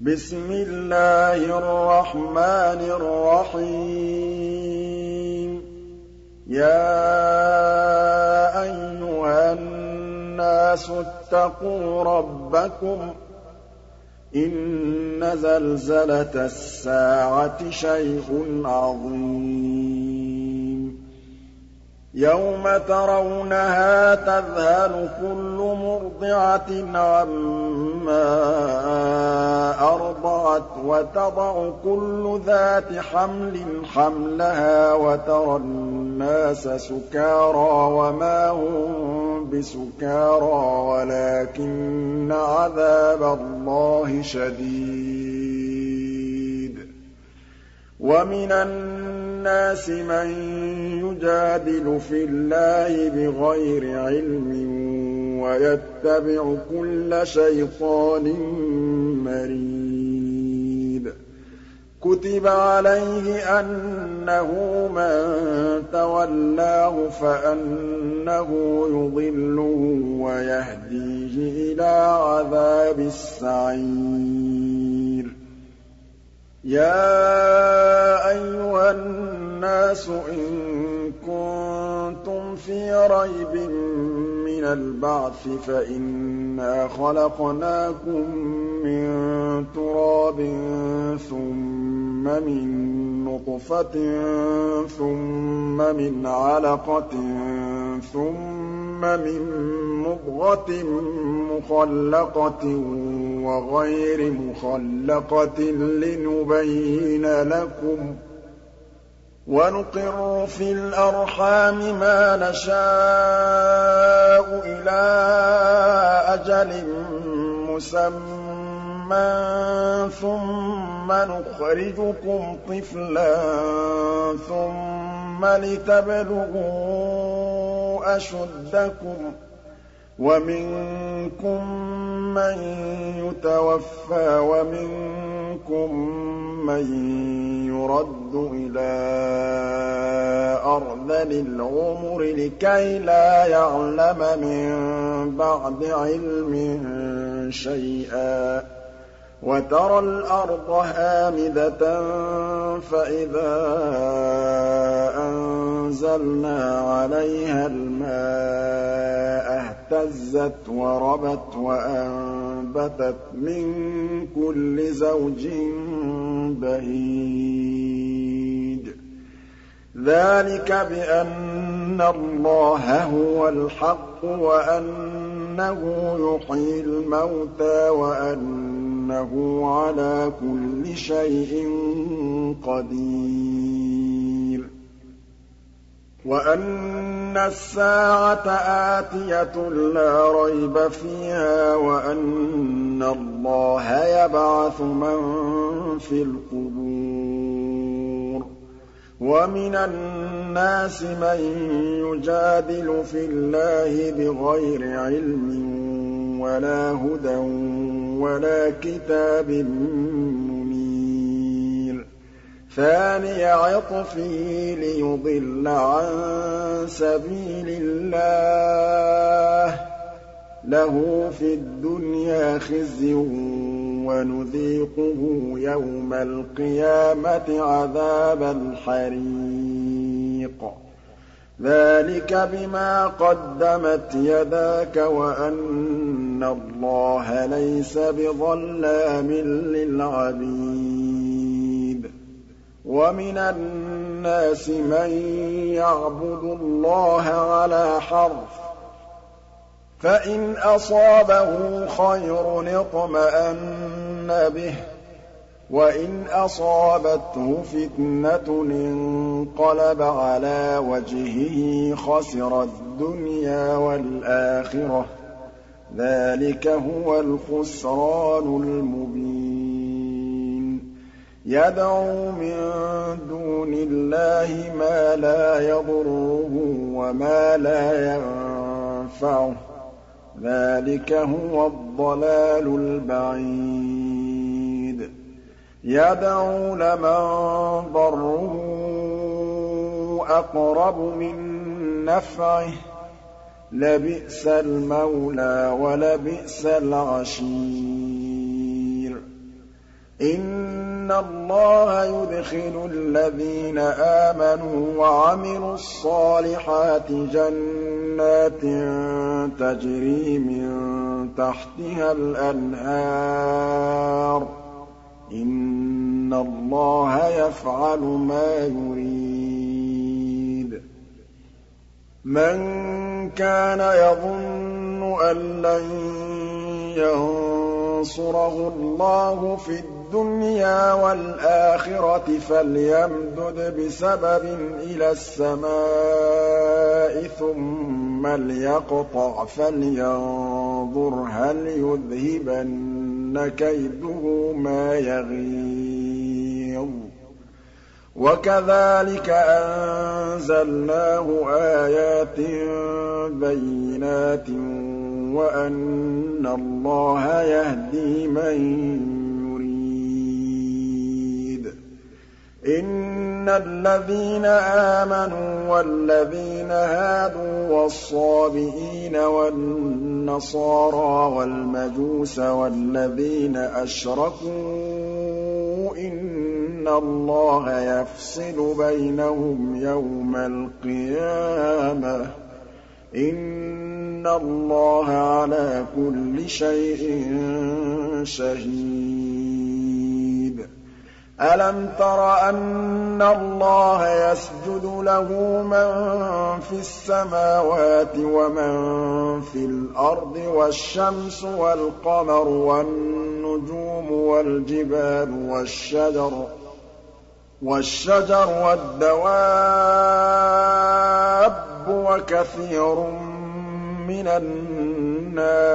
بِسْمِ اللَّهِ الرَّحْمَٰنِ الرَّحِيمِ. يَا أَيُّهَا النَّاسُ اتَّقُوا رَبَّكُمْ ۚ. إِنَّ زَلْزَلَةَ السَّاعَةِ شَيْءٌ عَظِيمٌ. يَوْمَ تَرَوْنَهَا تَذْهَلُ كُلُّ مُرْضِعَةٍ عَمَّا أَرْضَعَتْ وَتَضَعُ كُلُّ ذَاتِ حَمْلٍ حَمْلَهَا وَتَرَى النَّاسَ سُكَارَىٰ وَمَا هُم بِسُكَارَىٰ وَلَٰكِنَّ عَذَابَ اللَّهِ شَدِيدٌ وَمِنَ النَّاسِ مَن يُجَادِلُ فِي اللَّهِ بِغَيْرِ عِلْمٍ وَيَتَّبِعُ كُلَّ شَيْطَانٍ مَّرِيدٍ. كُتِبَ عَلَيْهِ أَنَّهُ مَن تَوَلَّاهُ فَأَنَّهُ يُضِلُّهُ وَيَهْدِيهِ إِلَىٰ عَذَابِ السَّعِيرِ. يَا أَيُّهَا النَّاسُ إِن كُنتُمْ فِي رَيْبٍ مِّنَ الْبَعْثِ فَإِنَّا خَلَقْنَاكُم مِّن تُرَابٍ ثُمَّ مِن نُّطْفَةٍ ثُمَّ مِنْ عَلَقَةٍ ثُمَّ مِن مُّضْغَةٍ مُّخَلَّقَةٍ وَغَيْرِ مُخَلَّقَةٍ لِّنُبَيِّنَ لَكُمْ ۚ وَنُقِرُّ فِي الْأَرْحَامِ مَا نَشَاءُ إِلَىٰ أَجَلٍ مُّسَمًّى ثُمَّ نُخْرِجُكُمْ طِفْلًا ثُمَّ لِتَبْلُغُوا أَشُدَّكُمْ ۖ وَمِنكُم مَّن يُتَوَفَّىٰ وَمِنكُم مَّن يُرَدُّ إِلَىٰ أَرْذَلِ الْعُمُرِ لِكَيْلَا يَعْلَمَ مِن بَعْدِ عِلْمٍ شَيْئًا ۚ وَتَرَى الْأَرْضَ هَامِدَةً فَإِذَا أَنزَلْنَا عَلَيْهَا الْمَاءَ اهْتَزَّتْ وَرَبَتْ وَأَنبَتَتْ مِن كُلِّ زَوْجٍ بَهِيجٍ ذَٰلِكَ بِأَنَّ اللَّهَ هُوَ الْحَقُّ وَأَنَّهُ يُحْيِي الْمَوْتَىٰ وَأَنَّهُ عَلَىٰ كُلِّ شَيْءٍ قَدِيرٌ. وَأَنَّ السَّاعَةَ آتِيَةٌ لَّا رَيْبَ فِيهَا وَأَنَّ اللَّهَ يَبْعَثُ مَن فِي الْقُبُورِ. وَمِنَ النَّاسِ مَن يُجَادِلُ فِي اللَّهِ بِغَيْرِ عِلْمٍ وَلَا هُدًى وَلَا كِتَابٍ ثَانِيَ عِطْفِهِ لِيُضِلَّ عَن سَبِيلِ اللَّهِ ۖ. لَهُ فِي الدُّنْيَا خِزْيٌ وَنُذِيقُهُ يَوْمَ الْقِيَامَةِ عَذَابَ الْحَرِيقِ. ذَٰلِكَ بِمَا قَدَّمَتْ يَدَاكَ وَأَنَّ اللَّهَ لَيْسَ بِظَلَّامٍ لِّلْعَبِيدِ. وَمِنَ النَّاسِ مَن يَعْبُدُ اللَّهَ عَلَىٰ حَرْفٍ ۖ فَإِنْ أَصَابَهُ خَيْرٌ اطْمَأَنَّ بِهِ ۖ وَإِنْ أَصَابَتْهُ فِتْنَةٌ انقَلَبَ عَلَىٰ وَجْهِهِ خَسِرَ الدُّنْيَا وَالْآخِرَةَ ۚ. ذَٰلِكَ هُوَ الْخُسْرَانُ الْمُبِينُ. يَدْعُو مِن دُونِ اللَّهِ مَا لَا يَضُرُّهُ وَمَا لَا يَنفَعُهُ ۚ. ذَٰلِكَ هُوَ الضَّلَالُ الْبَعِيدُ. يَدْعُو لَمَن ضَرُّهُ أَقْرَبُ مِن نَّفْعِهِ ۚ. لَبِئْسَ الْمَوْلَىٰ وَلَبِئْسَ الْعَشِيرُ. إِنَّ اللَّهَ يُدْخِلُ الَّذِينَ آمَنُوا وَعَمِلُوا الصَّالِحَاتِ جَنَّاتٍ تَجْرِي مِن تَحْتِهَا الْأَنْهَارُ ۚ إِنَّ اللَّهَ يَفْعَلُ مَا يُرِيدُ مَن كَانَ يَظُنُّ أَن لَّن يَنصُرَهُ اللَّهُ فِي الدُّنْيَا وَالْآخِرَةِ فَلْيَمْدُدْ بِسَبَبٍ إِلَى السَّمَاءِ ثُمَّ لْيَقْطَعْ فَلْيَنظُرْ هَلْ يُذْهِبَنَّ كَيْدُهُ مَا يَغِيظُ. وَكَذَٰلِكَ أَنزَلْنَاهُ آيَاتٍ بَيِّنَاتٍ وَأَنَّ اللَّهَ يَهْدِي مَن إِنَّ الَّذِينَ آمَنُوا وَالَّذِينَ هَادُوا وَالصَّابِئِينَ وَالنَّصَارَىٰ وَالْمَجُوسَ وَالَّذِينَ أَشْرَكُوا إِنَّ اللَّهَ يَفْصِلُ بَيْنَهُمْ يَوْمَ الْقِيَامَةِ ۚ. إِنَّ اللَّهَ عَلَىٰ كُلِّ شَيْءٍ شَهِيدٌ. أَلَمْ تَرَ أَنَّ اللَّهَ يَسْجُدُ لَهُ مَن فِي السَّمَاوَاتِ وَمَن فِي الْأَرْضِ وَالشَّمْسُ وَالْقَمَرُ وَالنُّجُومُ وَالْجِبَالُ وَالشَّجَرُ وَالشَّجَرُ وَالدَّوَابُّ وَكَثِيرٌ مِّنَ النَّاسِ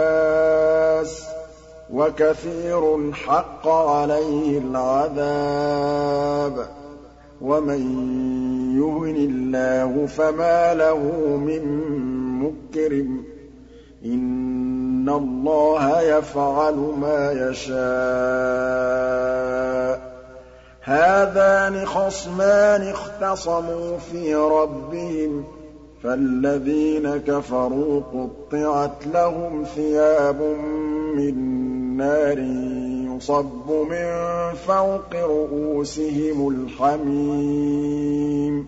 وَكَثِيرٌ حَقَّ عَلَيْهِ الْعَذَابُ ۗ. وَمَن يُهِنِ اللَّهُ فَمَا لَهُ مِن مُّكْرِمٍ ۚ إِنَّ اللَّهَ يَفْعَلُ مَا يَشَاءُ ۖ. هَٰذَانِ خَصْمَانِ اخْتَصَمُوا فِي رَبِّهِمْ ۖ. فَالَّذِينَ كَفَرُوا قُطِّعَتْ لَهُمْ ثِيَابٌ مِّن نَّارٍ يُصَبُّ مِن فَوْقِ رُءُوسِهِمُ الْحَمِيمُ.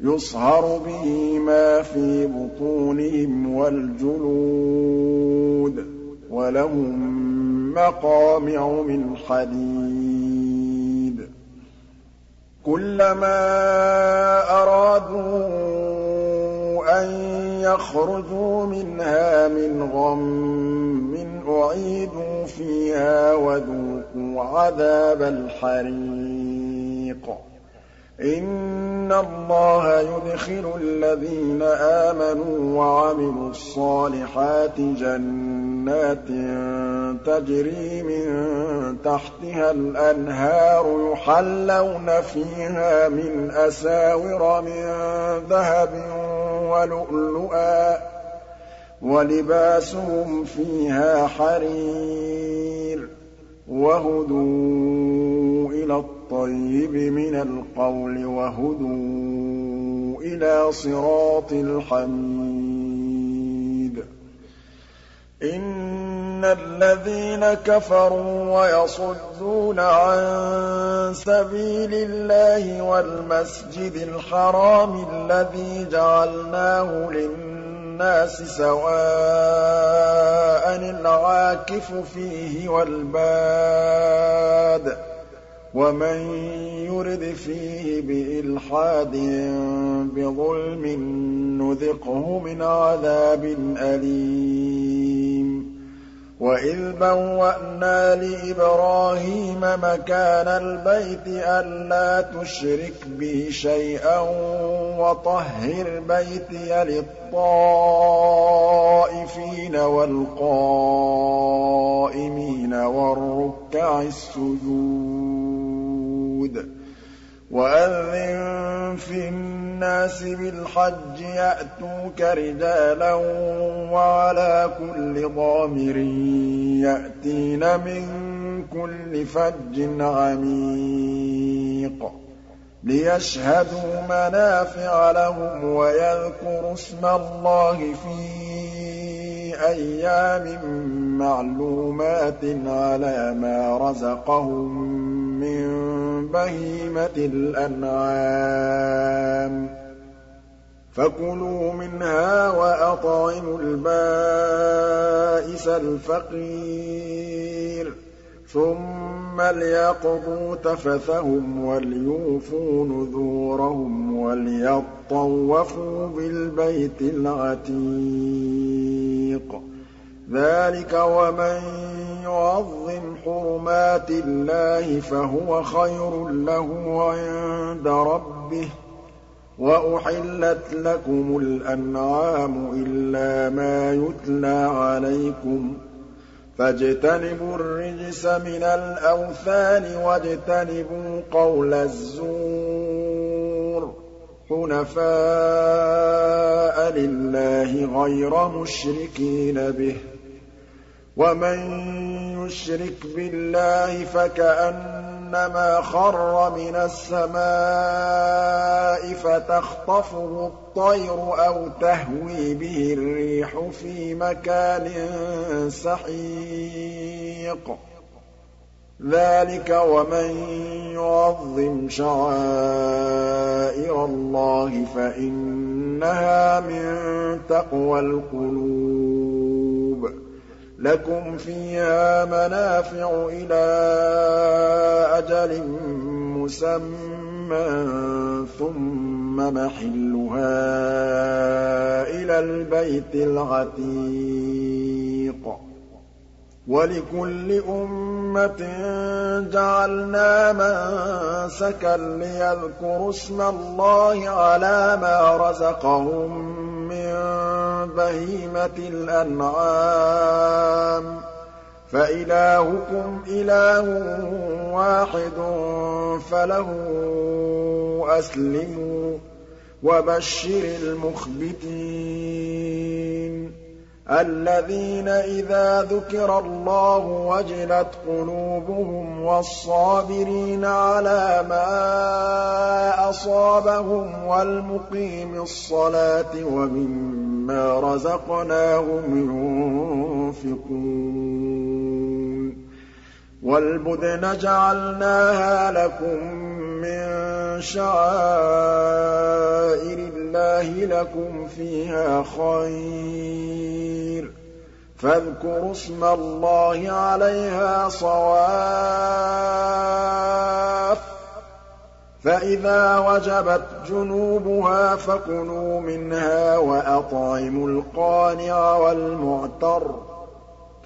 يُصْهَرُ بِهِ مَا فِي بُطُونِهِمْ وَالْجُلُودُ وَلَهُم مَّقَامِعُ مِنْ حَدِيدٍ. كُلَّمَا أَرَادُوا أَن يَخْرُجُوا مِنْهَا مِنْ غَمٍّ أُعِيدُوا فِيهَا وَذُوقُوا عَذَابَ الْحَرِيقِ. إِنَّ اللَّهَ يُدْخِلُ الَّذِينَ آمَنُوا وَعَمِلُوا الصَّالِحَاتِ جَنَّاتٍ تَجْرِي مِن تَحْتِهَا الْأَنْهَارُ يُحَلَّوْنَ فِيهَا مِنْ أَسَاوِرَ مِن ذَهَبٍ وَلُؤْلُؤًا وَلِبَاسُهُمْ فِيهَا حَرِيرٌ وَهُدُوا إِلَى الطَّيِّبِ مِنَ الْقَوْلِ وَهُدُوا إِلَىٰ صِرَاطِ الْحَمِيدِ إِنَّ الَّذِينَ كَفَرُوا وَيَصُدُّونَ عَن سَبِيلِ اللَّهِ وَالْمَسْجِدِ الْحَرَامِ الَّذِي جَعَلْنَاهُ لِلنَّاسِ سَوَاءً الْعَاكِفُ فِيهِ وَالْبَادِ ۚ وَمَن يُرِدْ فِيهِ بِإِلْحَادٍ بِظُلْمٍ نُّذِقْهُ مِنْ عَذَابٍ أَلِيمٍ. وَإِذْ بَوَّأْنَا لِإِبْرَاهِيمَ مَكَانَ الْبَيْتِ أَلَّا تُشْرِكْ بِي شَيْئًا وَطَهِّرْ بَيْتِيَ لِلطَّائِفِينَ وَالْقَائِمِينَ وَالرُّكَّعِ السُّجُودِ. وَأَذِّن فِي النَّاسِ بِالْحَجِّ يَأْتُوكَ رِجَالًا وَعَلَىٰ كُلِّ ضَامِرٍ يَأْتِينَ مِن كُلِّ فَجٍّ عَمِيقٍ لِيَشْهَدُوا مَنَافِعَ لَهُمْ وَيَذْكُرُوا اسْمَ اللَّهِ فِي أَيَّامٍ مَّعْلُومَاتٍ عَلَىٰ مَا رَزَقَهُم مِّن بَهِيمَةِ الْأَنْعَامِ ۖ. فَكُلُوا مِنْهَا وَأَطْعِمُوا الْبَائِسَ الْفَقِيرَ. ثُمَّ لْيَقْضُوا تَفَثَهُمْ وَلْيُوفُوا نُذُورَهُمْ وَلْيَطَّوَّفُوا بِالْبَيْتِ الْعَتِيقِ. ذَٰلِكَ وَمَن يُعَظِّمْ حُرُمَاتِ اللَّهِ فَهُوَ خَيْرٌ لَّهُ عِندَ رَبِّهِ ۗ. وَأُحِلَّتْ لَكُمُ الْأَنْعَامُ إِلَّا مَا يُتْلَىٰ عَلَيْكُمْ ۖ. فَاجْتَنِبُوا الرِّجْسَ مِنَ الْأَوْثَانِ وَاجْتَنِبُوا قَوْلَ الزُّورِ. حُنَفَاءَ لِلَّهِ غَيْرَ مُشْرِكِينَ بِهِ ۚ. وَمَن يُشْرِكْ بِاللَّهِ فَكَأَنَّمَا خَرَّ مِنَ السَّمَاءِ فَتَخْطَفُهُ الطَّيْرُ أَوْ تَهْوِي بِهِ الرِّيحُ فِي مَكَانٍ سَحِيقٍ. ذَٰلِكَ وَمَن يُعَظِّمْ شَعَائِرَ اللَّهِ فَإِنَّهَا مِن تَقْوَى الْقُلُوبِ. لَكُمْ فِيهَا مَنَافِعُ إِلَىٰ أَجَلٍ مُّسَمًّى ثُمَّ مَحِلُّهَا إِلَى الْبَيْتِ الْعَتِيقِ. وَلِكُلِّ أُمَّةٍ جَعَلْنَا مَنسَكًا لِّيَذْكُرُوا اسْمَ اللَّهِ عَلَىٰ مَا رَزَقَهُم مِّن بَهِيمَةِ الْأَنْعَامِ ۖ. فَإِلَٰهُكُمْ إِلَٰهٌ وَاحِدٌ فَلَهُ أَسْلِمُوا ۗ وَبَشِّرِ الْمُخْبِتِينَ. الَّذِينَ إِذَا ذُكِرَ اللَّهُ وَجِلَتْ قُلُوبُهُمْ وَالصَّابِرِينَ عَلَىٰ مَا أَصَابَهُمْ وَالْمُقِيمِي الصَّلَاةِ وَمِمَّا رَزَقْنَاهُمْ يُنفِقُونَ. وَالْبُدْنَ جَعَلْنَاهَا لَكُم مِّن شَعَائِرِ اللَّهِ لَكُمْ فِيهَا خَيْرٌ ۖ. فاذكروا اسم اللَّهِ عَلَيْهَا صَوَافَّ ۖ. فَإِذَا وَجَبَتْ جُنُوبُهَا فَكُلُوا مِنْهَا وَأَطْعِمُوا الْقَانِعَ وَالْمُعْتَرَّ ۚ.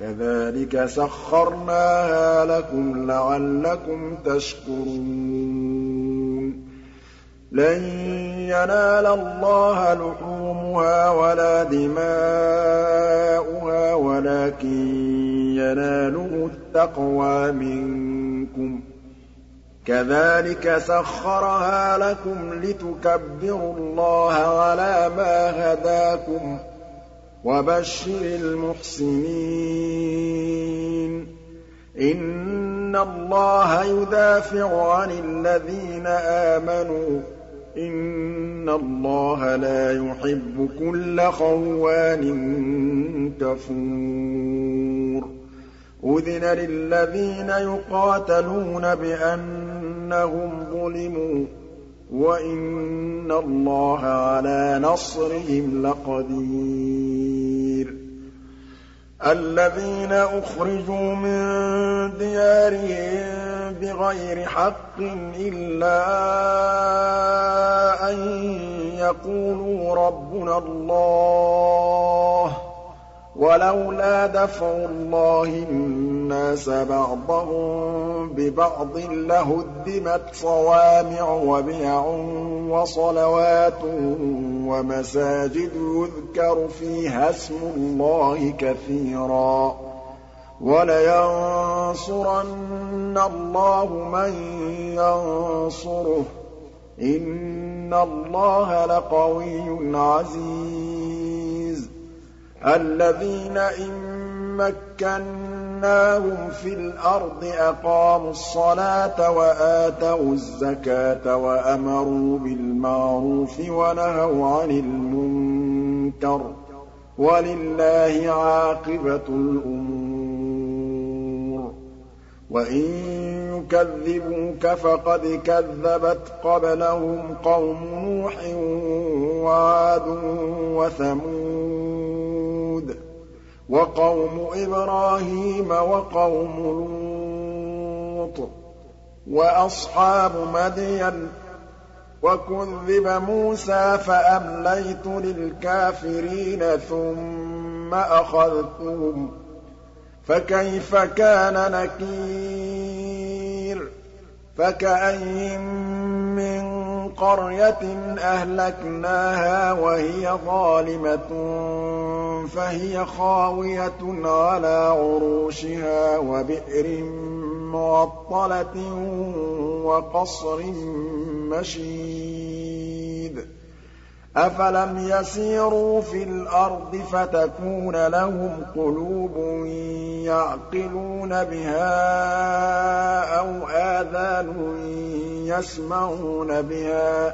كَذَٰلِكَ سَخَّرْنَاهَا لَكُمْ لَعَلَّكُمْ تَشْكُرُونَ. لَن يَنَالَ اللَّهَ لُحُومُهَا وَلَا دِمَاؤُهَا وَلَٰكِن يَنَالُهُ التَّقْوَىٰ مِنكُمْ ۚ. كَذَٰلِكَ سَخَّرَهَا لَكُمْ لِتُكَبِّرُوا اللَّهَ عَلَىٰ مَا هَدَاكُمْ ۗ. وَبَشِّرِ الْمُحْسِنِينَ. إِنَّ اللَّهَ يُدَافِعُ عَنِ الَّذِينَ آمَنُوا ۗ. إِنَّ اللَّهَ لَا يُحِبُّ كُلَّ خَوَّانٍ كَفُورٍ. أُذِنَ لِلَّذِينَ يُقَاتَلُونَ بِأَنَّهُمْ ظُلِمُوا ۚ. وَإِنَّ اللَّهَ عَلَىٰ نَصْرِهِمْ لَقَدِيرٌ. الَّذِينَ أُخْرِجُوا مِن دِيَارِهِم بِغَيْرِ حَقٍّ إِلَّا أَن يَقُولُوا رَبُّنَا اللَّهُ ۗ وَلَوْلَا دَفْعُ اللَّهِ النَّاسَ بَعْضَهُم بِبَعْضٍ لَّهُدِّمَتْ صَوَامِعُ وَبِيَعٌ وَصَلَوَاتٌ وَمَسَاجِدُ يُذْكَرُ فِيهَا اسْمُ اللَّهِ كَثِيرًا ۗ. وَلَيَنصُرَنَّ اللَّهُ مَن يَنصُرُهُ ۗ. إِنَّ اللَّهَ لَقَوِيٌّ عَزِيزٌ. الَّذِينَ إِن مَّكَّنَّاهُمْ فِي الْأَرْضِ أَقَامُوا الصَّلَاةَ وَآتَوُا الزَّكَاةَ وَأَمَرُوا بِالْمَعْرُوفِ وَنَهَوْا عَنِ الْمُنكَرِ ۗ وَلِلَّهِ عَاقِبَةُ الْأُمُورِ. وَإِن يُكَذِّبُوكَ فَقَدْ كَذَّبَتْ قَبْلَهُمْ قَوْمُ نُوحٍ وَعَادٌ وَثَمُودُ. وَقَوْمُ إِبْرَاهِيمَ وَقَوْمُ لُوطٍ وَأَصْحَابُ مَدْيَنَ وَكُذِّبَ مُوسَىٰ فَأَمْلَيْتُ لِلْكَافِرِينَ ثُمَّ أَخَذْتُهُمْ ۖ فَكَيْفَ كَانَ نَكِيرِ فَكَأَيِّن قَرْيَةٍ أَهْلَكْنَاهَا وَهِيَ ظَالِمَةٌ فَهِيَ خَاوِيَةٌ عَلَىٰ عُرُوشِهَا وَبِئْرٍ مُّعَطَّلَةٍ وَقَصْرٍ مَّشِيدٍ. أَفَلَمْ يَسِيرُوا فِي الْأَرْضِ فَتَكُونَ لَهُمْ قُلُوبٌ يَعْقِلُونَ بِهَا أَوْ آذَانٌ يَسْمَعُونَ بِهَا ۖ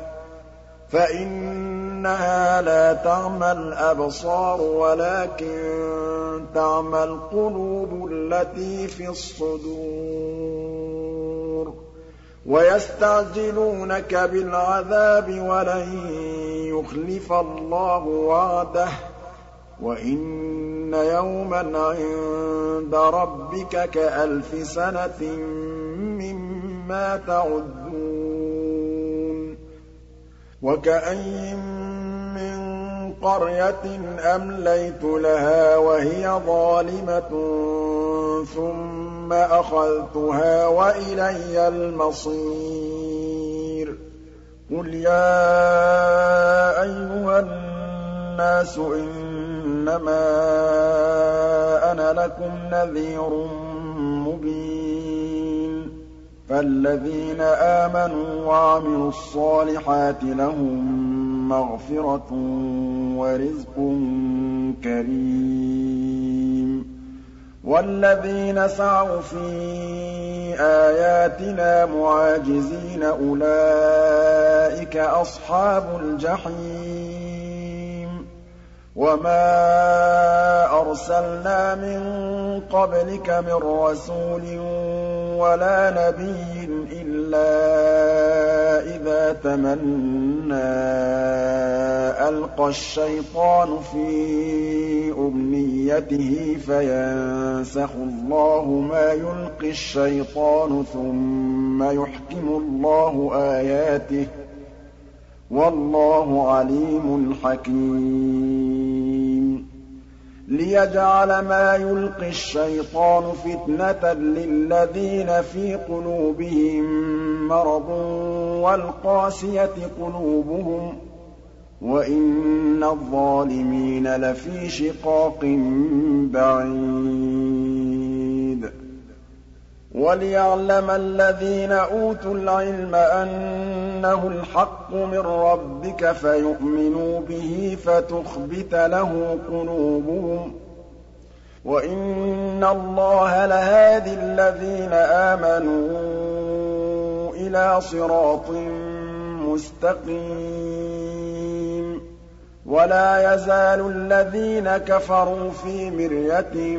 فَإِنَّهَا لَا تَعْمَى الْأَبْصَارُ وَلَٰكِن تَعْمَى الْقُلُوبُ الَّتِي فِي الصُّدُورِ وَيَسْتَعْجِلُونَكَ بِالْعَذَابِ وَلَن يُخْلِفَ اللَّهُ وَعْدَهُ ۚ. وَإِنَّ يَوْمًا عِندَ رَبِّكَ كَأَلْفِ سَنَةٍ مِّمَّا تَعُدُّونَ. وَكَأَيِّن مِّن قَرْيَةٍ أَمْلَيْتُ لَهَا وَهِيَ ظَالِمَةٌ ثُمَّ أَخَذْتُهَا وَإِلَيَّ الْمَصِيرُ. قُلْ يَا أَيُّهَا النَّاسُ إِنَّمَا أَنَا لَكُمْ نَذِيرٌ مُّبِينٌ. فَالَّذِينَ آمَنُوا وَعَمِلُوا الصَّالِحَاتِ لَهُم مَّغْفِرَةٌ وَرِزْقٌ كَرِيمٌ. وَالَّذِينَ سَعَوْا فِي آيَاتِنَا مُعَاجِزِينَ أُولَٰئِكَ أَصْحَابُ الْجَحِيمِ وَمَا أَرْسَلْنَا مِن قَبْلِكَ مِن رَّسُولٍ وَلَا نَبِيٍّ إِلَّا إِذَا تَمَنَّىٰ أَلْقَى الشَّيْطَانُ فِي أُمْنِيَّتِهِ فَيَنسَخُ اللَّهُ مَا يُلْقِي الشَّيْطَانُ ثُمَّ يُحْكِمُ اللَّهُ آيَاتِهِ ۗ وَاللَّهُ عَلِيمٌ حَكِيمٌ. لِيَجْعَلَ مَا يُلْقِي الشَّيْطَانُ فِتْنَةً لِّلَّذِينَ فِي قُلُوبِهِم مَّرَضٌ وَالْقَاسِيَةِ قُلُوبُهُمْ ۗ وَإِنَّ الظَّالِمِينَ لَفِي شِقَاقٍ بَعِيدٍ. وَلِيَعْلَمَ الَّذِينَ أُوتُوا الْعِلْمَ أَنَّهُ الْحَقُّ مِن رَّبِّكَ فَيُؤْمِنُوا بِهِ فَتُخْبِتَ لَهُ قُلُوبُهُمْ ۗ. وَإِنَّ اللَّهَ لَهَادِ الَّذِينَ آمَنُوا إِلَىٰ صِرَاطٍ مُّسْتَقِيمٍ. وَلَا يَزَالُ الَّذِينَ كَفَرُوا فِي مِرْيَةٍ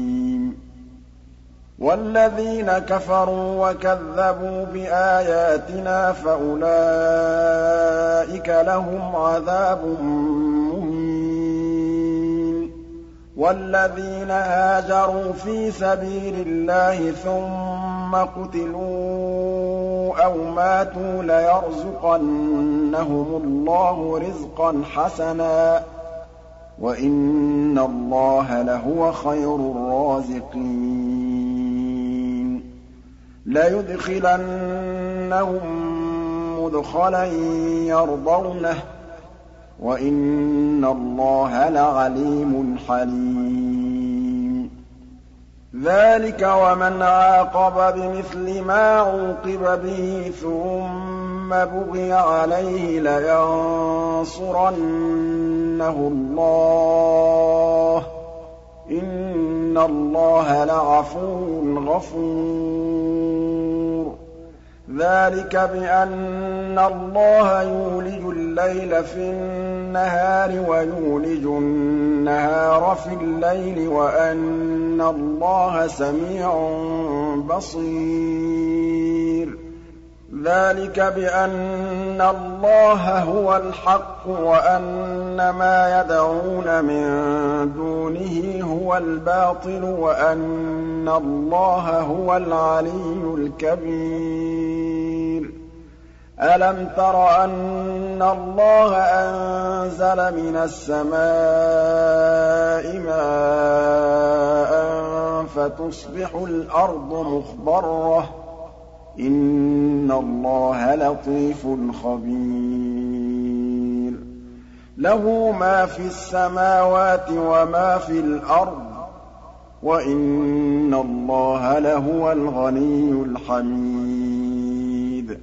وَالَّذِينَ كَفَرُوا وَكَذَّبُوا بِآيَاتِنَا فَأُولَٰئِكَ لَهُمْ عَذَابٌ مُّهِينٌ. وَالَّذِينَ هَاجَرُوا فِي سَبِيلِ اللَّهِ ثُمَّ قُتِلُوا أَوْ مَاتُوا لَيَرْزُقَنَّهُمُ اللَّهُ رِزْقًا حَسَنًا ۚ. وَإِنَّ اللَّهَ لَهُوَ خَيْرُ الرَّازِقِينَ. لَيُدْخِلَنَّهُم مُّدْخَلًا يَرْضَوْنَهُ ۗ وَإِنَّ اللَّهَ لَعَلِيمٌ حَلِيمٌ. ذَٰلِكَ وَمَنْ عَاقَبَ بِمِثْلِ مَا عُوقِبَ بِهِ ثُمَّ بُغِيَ عَلَيْهِ لَيَنصُرَنَّهُ اللَّهُ ۗ إِنَّ اللَّهَ لَعَفُوٌّ غَفُورٌ. ذَٰلِكَ بِأَنَّ اللَّهَ يُولِجُ اللَّيْلَ فِي النَّهَارِ وَيُولِجُ النَّهَارَ فِي اللَّيْلِ وَأَنَّ اللَّهَ سَمِيعٌ بَصِيرٌ. ذَٰلِكَ بِأَنَّ اللَّهَ هُوَ الْحَقُّ وَأَنَّ مَا يَدْعُونَ مِن دُونِهِ هُوَ الْبَاطِلُ وَأَنَّ اللَّهَ هُوَ الْعَلِيُّ الْكَبِيرُ. أَلَمْ تَرَ أَنَّ اللَّهَ أَنزَلَ مِنَ السَّمَاءِ مَاءً فَتُصْبِحُ الْأَرْضُ مُخْضَرَّةً ۗ إِنَّ اللَّهَ لَطِيفٌ خَبِيرٌ. لَّهُ مَا فِي السَّمَاوَاتِ وَمَا فِي الْأَرْضِ ۗ وَإِنَّ اللَّهَ لَهُوَ الْغَنِيُّ الْحَمِيدُ.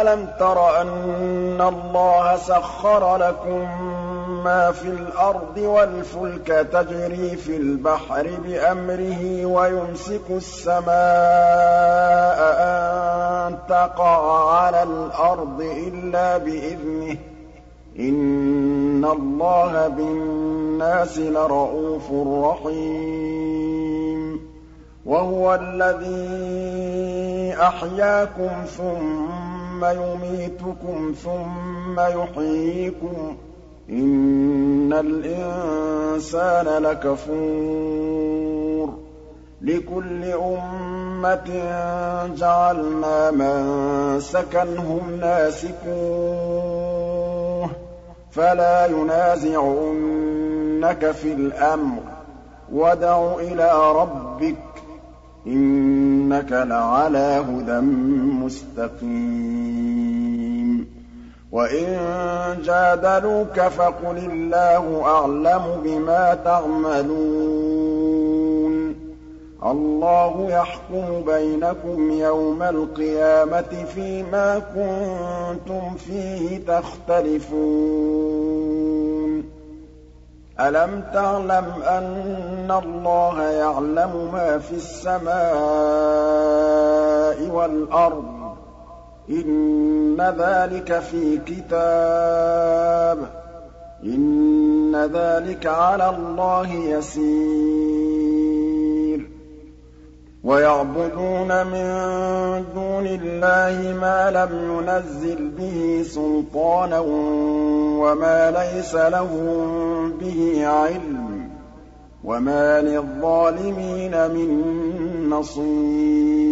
أَلَمْ تَرَ أَنَّ اللَّهَ سَخَّرَ لَكُم مَّا فِي الْأَرْضِ وَالْفُلْكَ تَجْرِي فِي الْبَحْرِ بِأَمْرِهِ وَيُمْسِكُ السَّمَاءَ أَن تَقَعَ عَلَى الْأَرْضِ إِلَّا بِإِذْنِهِ ۗ. إِنَّ اللَّهَ بِالنَّاسِ لَرَءُوفٌ رَّحِيمٌ. وَهُوَ الَّذِي أَحْيَاكُمْ ثُمَّ يُمِيتُكُمْ ثُمَّ يُحْيِيكُمْ ۗ إِنَّ الْإِنسَانَ لَكَفُورٌ لِكُلِّ أُمَّةٍ جَعَلْنَا مَنسَكًا هُمْ نَاسِكُوهُ ۖ فَلَا يُنَازِعُنَّكَ فِي الْأَمْرِ ۚ وَادْعُ إِلَىٰ رَبِّكَ ۖ إِنَّكَ لَعَلَىٰ هُدًى مُّسْتَقِيمٍ وَإِن جَادَلُوكَ فَقُلِ اللَّهُ أَعْلَمُ بِمَا تَعْمَلُونَ اللَّهُ يَحْكُمُ بَيْنَكُمْ يَوْمَ الْقِيَامَةِ فِيمَا كُنتُمْ فِيهِ تَخْتَلِفُونَ أَلَمْ تَعْلَمْ أَنَّ اللَّهَ يَعْلَمُ مَا فِي السَّمَاءِ وَالْأَرْضِ إِنَّ ذَٰلِكَ فِي كِتَابٍ ۚ. إِنَّ ذَٰلِكَ عَلَى اللَّهِ يَسِيرٌ. وَيَعْبُدُونَ مِن دُونِ اللَّهِ مَا لَمْ يُنَزِّلْ بِهِ سُلْطَانًا وَمَا لَيْسَ لَهُم بِهِ عِلْمٌ ۗ وَمَا لِلظَّالِمِينَ مِن نَّصِيرٍ.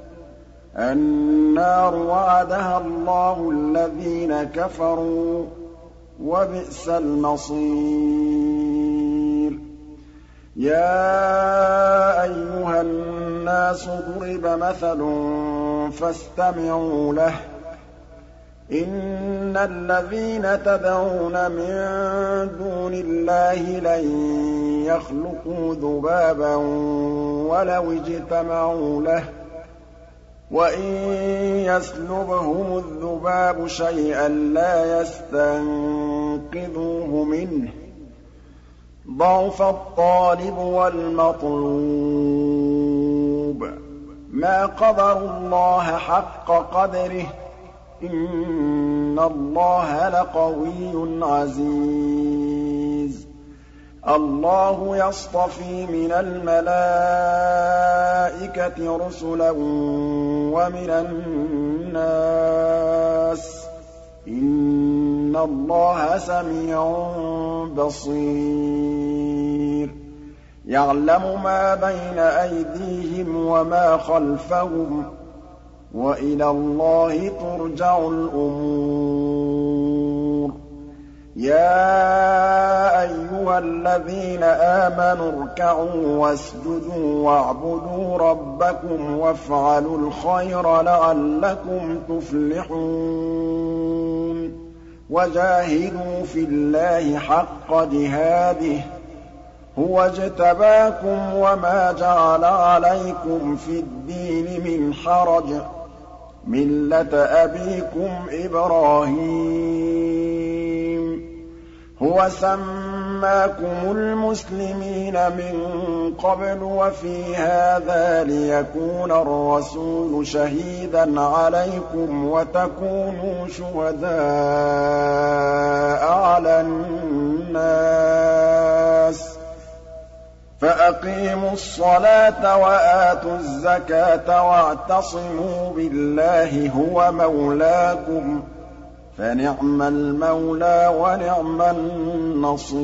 النَّارُ وَعَدَهَا اللَّهُ الَّذِينَ كَفَرُوا ۖ وَبِئْسَ الْمَصِيرُ. يَا أَيُّهَا النَّاسُ ضُرِبَ مَثَلٌ فَاسْتَمِعُوا لَهُ ۚ. إِنَّ الَّذِينَ تَدْعُونَ مِن دُونِ اللَّهِ لَن يَخْلُقُوا ذُبَابًا وَلَوِ اجْتَمَعُوا لَهُ ۖ. وَإِن يَسْلُبْهُمُ الذُّبَابُ شَيْئًا لَّا يَسْتَنقِذُوهُ مِنْهُ ۚ ضَعُفَ الطَّالِبُ وَالْمَطْلُوبُ مَا قَدَرُوا اللَّهَ حَقَّ قَدْرِهِ ۗ إِنَّ اللَّهَ لَقَوِيٌّ عَزِيزٌ. اللَّهُ يَصْطَفِي مِنَ الْمَلَائِكَةِ رُسُلًا وَمِنَ النَّاسِ ۚ. إِنَّ اللَّهَ سَمِيعٌ بَصِيرٌ. يَعْلَمُ مَا بَيْنَ أَيْدِيهِمْ وَمَا خَلْفَهُمْ. وَإِلَى اللَّهِ تُرْجَعُ الْأُمُورُ. يَا أَيُّهَا الَّذِينَ آمَنُوا ارْكَعُوا وَاسْجُدُوا وَاعْبُدُوا رَبَّكُمْ وَافْعَلُوا الْخَيْرَ لَعَلَّكُمْ تُفْلِحُونَ وَجَاهِدُوا فِي اللَّهِ حَقَّ جِهَادِهِ ۚ هُوَ اجْتَبَاكُمْ وَمَا جَعَلَ عَلَيْكُمْ فِي الدِّينِ مِنْ حَرَجٍ ۚ مِّلَّةَ أَبِيكُمْ إِبْرَاهِيمَ ۚ هُوَ سَمَّاكُمُ الْمُسْلِمِينَ مِن قَبْلُ وَفِي هَٰذَا لِيَكُونَ الرَّسُولُ شَهِيدًا عَلَيْكُمْ وَتَكُونُوا شُهَدَاءَ عَلَى النَّاسِ ۚ فَأَقِيمُوا الصَّلَاةَ وَآتُوا الزَّكَاةَ وَاعْتَصِمُوا بِاللَّهِ هُوَ مَوْلَاكُمْ ۖ فَنِعْمَ الْمَوْلَىٰ وَنِعْمَ النَّصِيرُ.